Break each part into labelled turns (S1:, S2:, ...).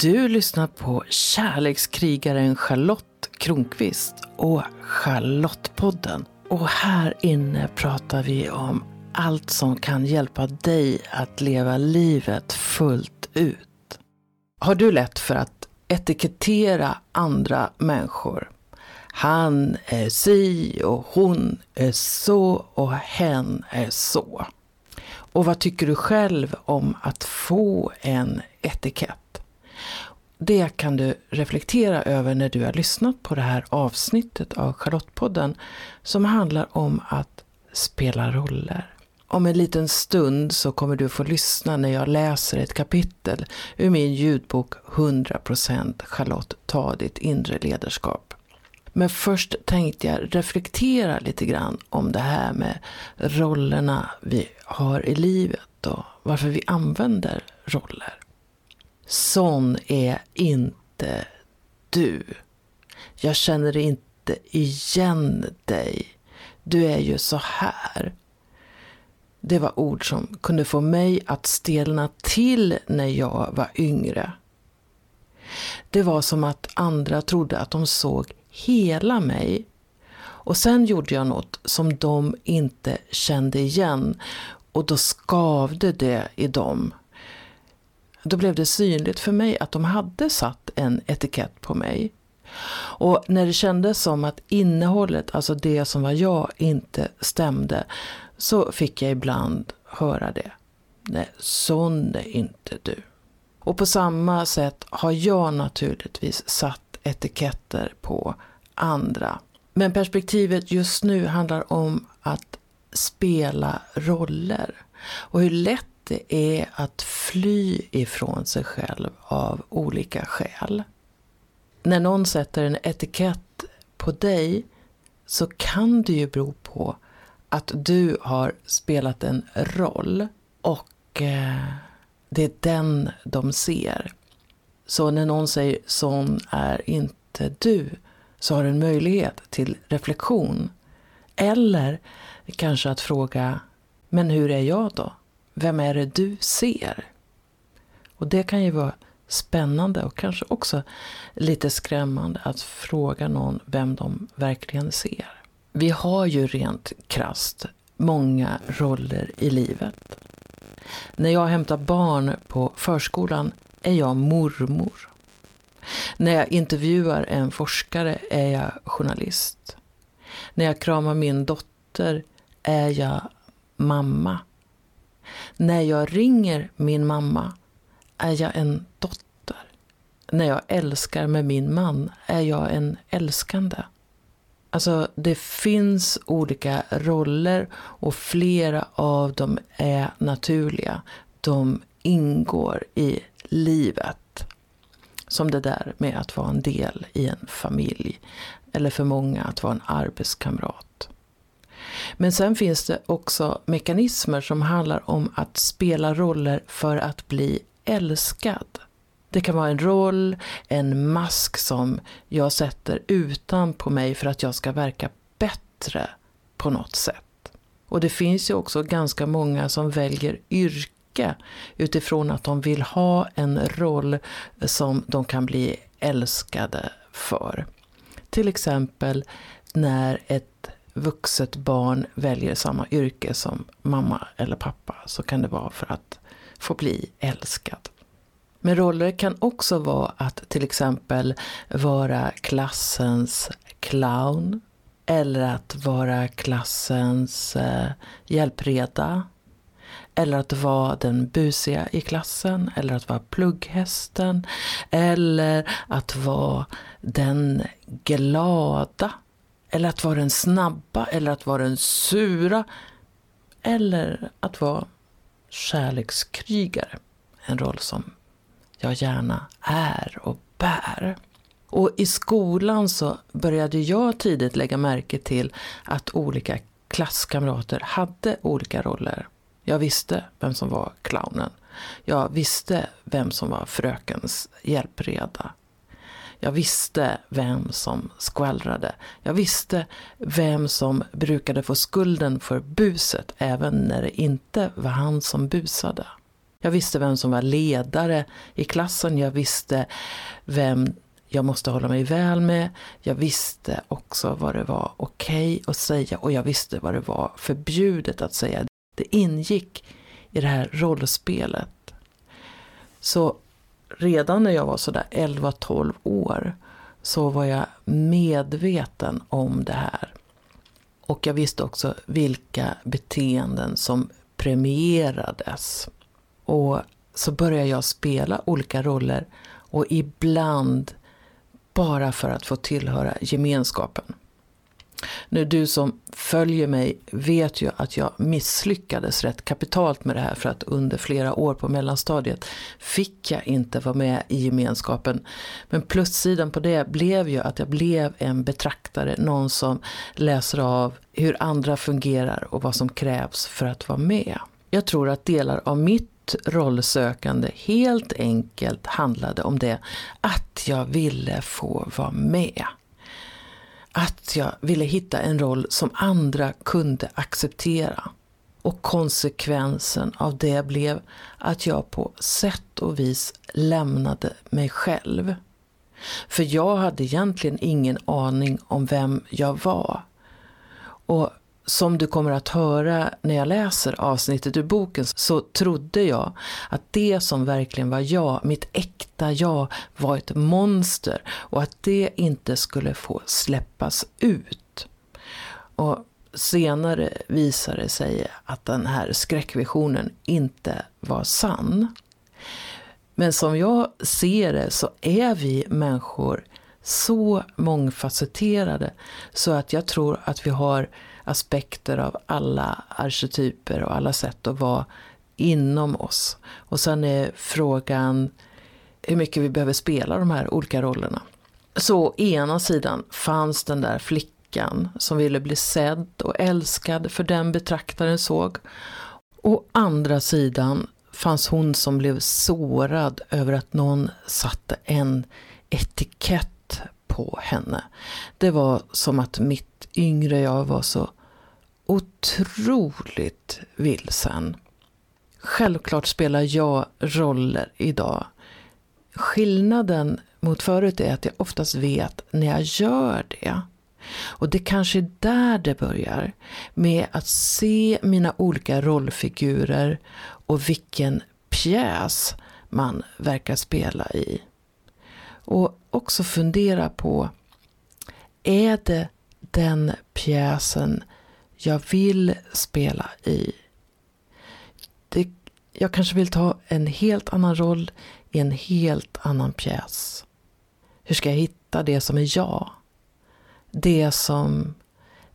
S1: Du lyssnar på kärlekskrigaren Charlotte Kronqvist och Charlottepodden. Och här inne pratar vi om allt som kan hjälpa dig att leva livet fullt ut. Har du lätt för att etikettera andra människor? Han är si och hon är så och hen är så. Och vad tycker du själv om att få en etikett? Det kan du reflektera över när du har lyssnat på det här avsnittet av Charlottepodden som handlar om att spela roller. Om en liten stund så kommer du få lyssna när jag läser ett kapitel ur min ljudbok 100% Charlotte, ta ditt inre ledarskap. Men först tänkte jag reflektera lite grann om det här med rollerna vi har i livet och varför vi använder roller. Sån är inte du. Jag känner inte igen dig. Du är ju så här. Det var ord som kunde få mig att stelna till när jag var yngre. Det var som att andra trodde att de såg hela mig. Och sen gjorde jag något som de inte kände igen och då skavde det i dem. Då blev det synligt för mig att de hade satt en etikett på mig. Och när det kändes som att innehållet, alltså det som var jag, inte stämde så fick jag ibland höra det. Nej, sån är inte du. Och på samma sätt har jag naturligtvis satt etiketter på andra. Men perspektivet just nu handlar om att spela roller. Och hur lätt det är att fly ifrån sig själv av olika skäl. När någon sätter en etikett på dig så kan det ju bero på att du har spelat en roll och eh, det är den de ser. Så när någon säger sån är inte du så har du en möjlighet till reflektion. Eller kanske att fråga, men hur är jag då? Vem är det du ser? Och det kan ju vara spännande och kanske också lite skrämmande att fråga någon vem de verkligen ser. Vi har ju rent krast många roller i livet. När jag hämtar barn på förskolan är jag mormor. När jag intervjuar en forskare är jag journalist. När jag kramar min dotter är jag mamma. När jag ringer min mamma är jag en dotter. När jag älskar med min man är jag en älskande. Alltså det finns olika roller och flera av dem är naturliga. De ingår i livet. Som det där med att vara en del i en familj. Eller för många att vara en arbetskamrat. Men sen finns det också mekanismer som handlar om att spela roller för att bli älskad. Det kan vara en roll, en mask som jag sätter utan på mig för att jag ska verka bättre på något sätt. Och det finns ju också ganska många som väljer yrke utifrån att de vill ha en roll som de kan bli älskade för. Till exempel när ett vuxet barn väljer samma yrke som mamma eller pappa så kan det vara för att få bli älskad. Men roller kan också vara att till exempel vara klassens clown eller att vara klassens eh, hjälpreda eller att vara den busiga i klassen, eller att vara plugghästen, eller att vara den glada eller att vara den snabba, eller att vara den sura. Eller att vara kärlekskrigare. En roll som jag gärna är och bär. Och i skolan så började jag tidigt lägga märke till att olika klasskamrater hade olika roller. Jag visste vem som var clownen. Jag visste vem som var frökens hjälpreda. Jag visste vem som skvallrade. Jag visste vem som brukade få skulden för buset även när det inte var han som busade. Jag visste vem som var ledare i klassen, jag visste vem jag måste hålla mig väl med. Jag visste också vad det var okej okay att säga och jag visste vad det var förbjudet att säga. Det ingick i det här rollspelet. Så redan när jag var sådär 11-12 år så var jag medveten om det här. Och jag visste också vilka beteenden som premierades. Och så började jag spela olika roller och ibland bara för att få tillhöra gemenskapen. Nu du som följer mig vet ju att jag misslyckades rätt kapitalt med det här för att under flera år på mellanstadiet fick jag inte vara med i gemenskapen. Men plussidan på det blev ju att jag blev en betraktare, någon som läser av hur andra fungerar och vad som krävs för att vara med. Jag tror att delar av mitt rollsökande helt enkelt handlade om det att jag ville få vara med att jag ville hitta en roll som andra kunde acceptera. Och konsekvensen av det blev att jag på sätt och vis lämnade mig själv. För jag hade egentligen ingen aning om vem jag var. Och som du kommer att höra när jag läser avsnittet ur boken så trodde jag att det som verkligen var jag, mitt äkta jag, var ett monster och att det inte skulle få släppas ut. Och senare visade det sig att den här skräckvisionen inte var sann. Men som jag ser det så är vi människor så mångfacetterade så att jag tror att vi har aspekter av alla arketyper och alla sätt att vara inom oss. Och sen är frågan hur mycket vi behöver spela de här olika rollerna. Så å ena sidan fanns den där flickan som ville bli sedd och älskad för den betraktaren såg. Å andra sidan fanns hon som blev sårad över att någon satte en etikett på henne. Det var som att mitt yngre jag var så otroligt vilsen. Självklart spelar jag roller idag. Skillnaden mot förut är att jag oftast vet när jag gör det. Och det kanske är där det börjar. Med att se mina olika rollfigurer och vilken pjäs man verkar spela i. Och också fundera på, är det den pjäsen jag vill spela i. Det, jag kanske vill ta en helt annan roll i en helt annan pjäs. Hur ska jag hitta det som är jag? Det som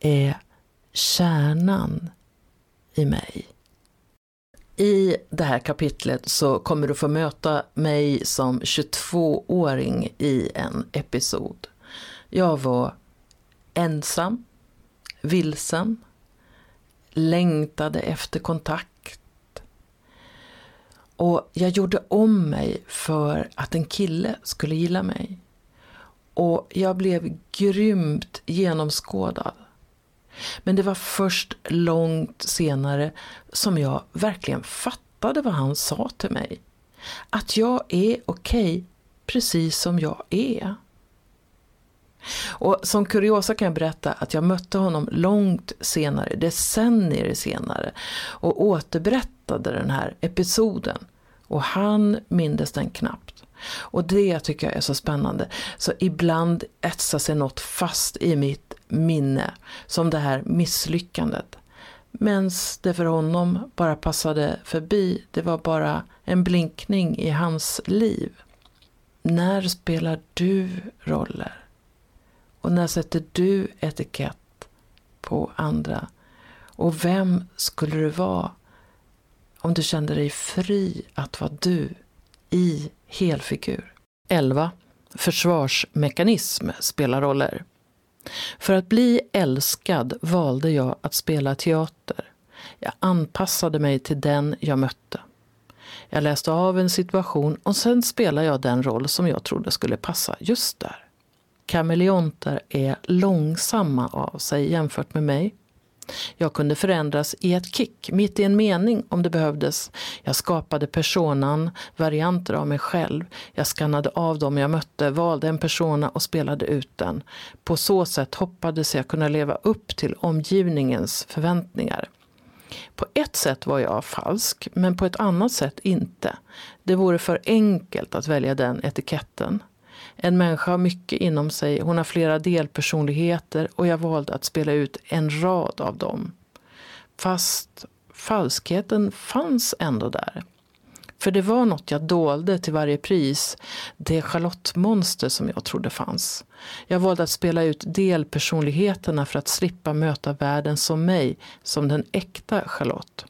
S1: är kärnan i mig. I det här kapitlet så kommer du få möta mig som 22-åring i en episod. Jag var ensam, vilsen, längtade efter kontakt. Och jag gjorde om mig för att en kille skulle gilla mig. Och jag blev grymt genomskådad. Men det var först långt senare som jag verkligen fattade vad han sa till mig. Att jag är okej okay, precis som jag är. Och som kuriosa kan jag berätta att jag mötte honom långt senare, decennier senare, och återberättade den här episoden. Och han mindes den knappt. Och det tycker jag är så spännande. Så ibland etsar sig något fast i mitt minne, som det här misslyckandet. Men det för honom bara passade förbi, det var bara en blinkning i hans liv. När spelar du roller? Och när sätter du etikett på andra? Och vem skulle du vara om du kände dig fri att vara du i helfigur? 11. Försvarsmekanism spelar roller. För att bli älskad valde jag att spela teater. Jag anpassade mig till den jag mötte. Jag läste av en situation och sen spelade jag den roll som jag trodde skulle passa just där kameleonter är långsamma av sig jämfört med mig. Jag kunde förändras i ett kick, mitt i en mening om det behövdes. Jag skapade personan, varianter av mig själv. Jag skannade av dem jag mötte, valde en persona och spelade ut den. På så sätt hoppades jag kunna leva upp till omgivningens förväntningar. På ett sätt var jag falsk, men på ett annat sätt inte. Det vore för enkelt att välja den etiketten. En människa har mycket inom sig, hon har flera delpersonligheter och jag valde att spela ut en rad av dem. Fast falskheten fanns ändå där. För det var något jag dolde till varje pris, det Charlotte-monster som jag trodde fanns. Jag valde att spela ut delpersonligheterna för att slippa möta världen som mig, som den äkta Charlotte.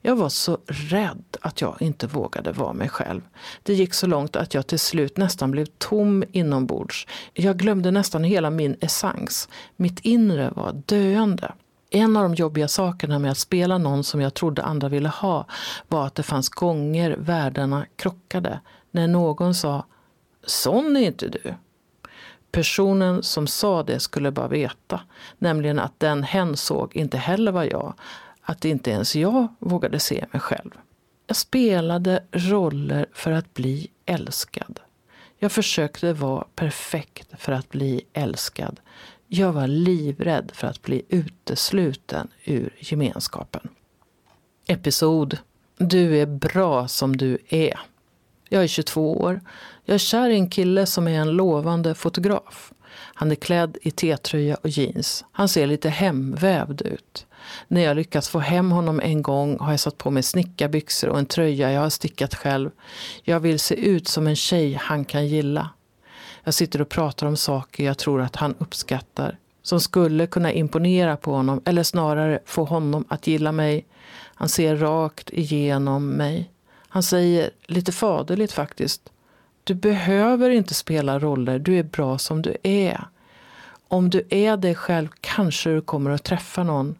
S1: Jag var så rädd att jag inte vågade vara mig själv. Det gick så långt att jag till slut nästan blev tom inombords. Jag glömde nästan hela min essens. Mitt inre var döende. En av de jobbiga sakerna med att spela någon som jag trodde andra ville ha var att det fanns gånger världarna krockade. När någon sa ”Sån är inte du”. Personen som sa det skulle bara veta, nämligen att den hen såg inte heller var jag, att inte ens jag vågade se mig själv. Jag spelade roller för att bli älskad. Jag försökte vara perfekt för att bli älskad. Jag var livrädd för att bli utesluten ur gemenskapen. Episod Du är bra som du är. Jag är 22 år. Jag är kär i en kille som är en lovande fotograf. Han är klädd i T-tröja och jeans. Han ser lite hemvävd ut. När jag lyckats få hem honom en gång har jag satt på mig snickarbyxor och en tröja jag har stickat själv. Jag vill se ut som en tjej han kan gilla. Jag sitter och pratar om saker jag tror att han uppskattar. Som skulle kunna imponera på honom eller snarare få honom att gilla mig. Han ser rakt igenom mig. Han säger, lite faderligt faktiskt, du behöver inte spela roller, du är bra som du är. Om du är dig själv kanske du kommer att träffa någon.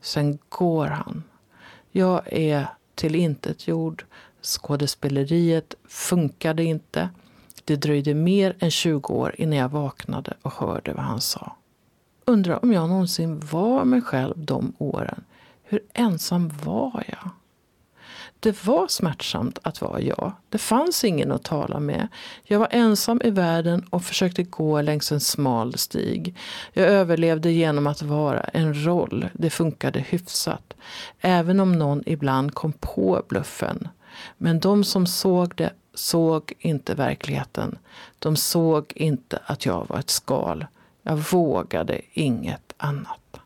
S1: Sen går han. Jag är till intet jord. Skådespeleriet funkade inte. Det dröjde mer än 20 år innan jag vaknade och hörde vad han sa. Undrar om jag någonsin var mig själv de åren. Hur ensam var jag? Det var smärtsamt att vara jag. Det fanns ingen att tala med. Jag var ensam i världen och försökte gå längs en smal stig. Jag överlevde genom att vara en roll. Det funkade hyfsat. Även om någon ibland kom på bluffen. Men de som såg det såg inte verkligheten. De såg inte att jag var ett skal. Jag vågade inget annat.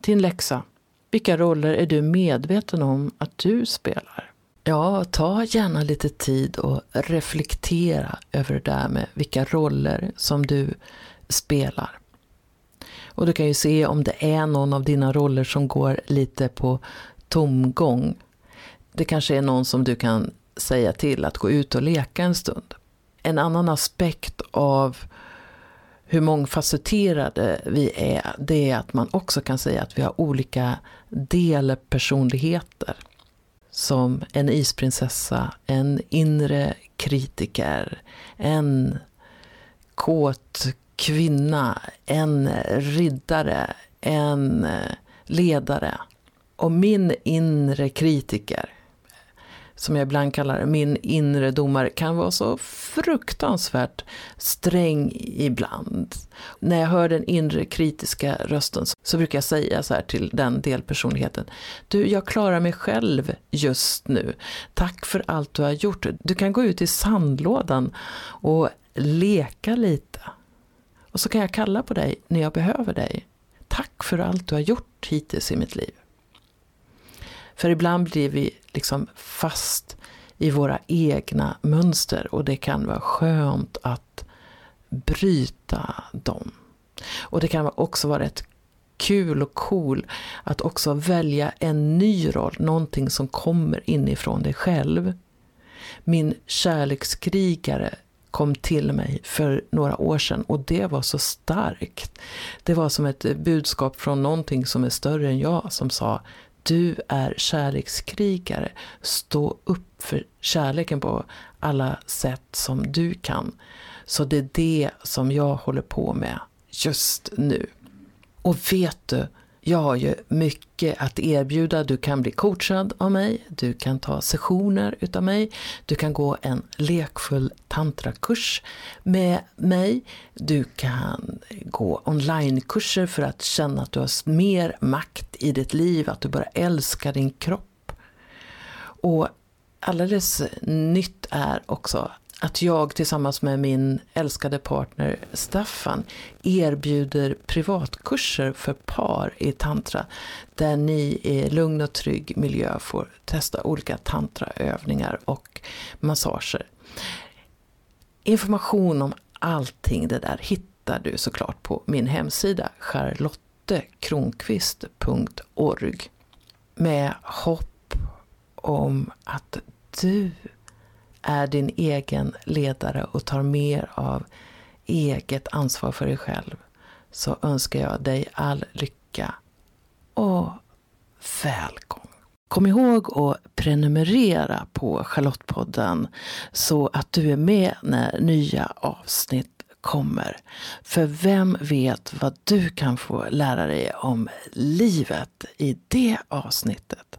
S1: Din läxa. Vilka roller är du medveten om att du spelar? Ja, ta gärna lite tid och reflektera över det där med vilka roller som du spelar. Och du kan ju se om det är någon av dina roller som går lite på tomgång. Det kanske är någon som du kan säga till att gå ut och leka en stund. En annan aspekt av hur mångfacetterade vi är, det är att man också kan säga att vi har olika delpersonligheter. Som en isprinsessa, en inre kritiker, en kåt kvinna, en riddare, en ledare. Och min inre kritiker som jag ibland kallar min inre domare, kan vara så fruktansvärt sträng ibland. När jag hör den inre kritiska rösten så brukar jag säga så här till den delpersonligheten. Du, jag klarar mig själv just nu. Tack för allt du har gjort. Du kan gå ut i sandlådan och leka lite. Och så kan jag kalla på dig när jag behöver dig. Tack för allt du har gjort hittills i mitt liv. För ibland blir vi liksom fast i våra egna mönster och det kan vara skönt att bryta dem. Och det kan också vara rätt kul och cool att också välja en ny roll, någonting som kommer inifrån dig själv. Min kärlekskrigare kom till mig för några år sedan och det var så starkt. Det var som ett budskap från någonting som är större än jag som sa du är kärlekskrigare. Stå upp för kärleken på alla sätt som du kan. Så det är det som jag håller på med just nu. Och vet du, jag har ju mycket att erbjuda. Du kan bli coachad av mig, du kan ta sessioner utav mig, du kan gå en lekfull tantrakurs med mig, du kan gå onlinekurser för att känna att du har mer makt i ditt liv, att du börjar älska din kropp. Och alldeles nytt är också att jag tillsammans med min älskade partner Staffan erbjuder privatkurser för par i tantra där ni i lugn och trygg miljö får testa olika tantraövningar och massager. Information om allting det där hittar du såklart på min hemsida charlottekronqvist.org med hopp om att du är din egen ledare och tar mer av eget ansvar för dig själv så önskar jag dig all lycka och välgång. Kom ihåg att prenumerera på Charlottepodden så att du är med när nya avsnitt kommer. För vem vet vad du kan få lära dig om livet i det avsnittet.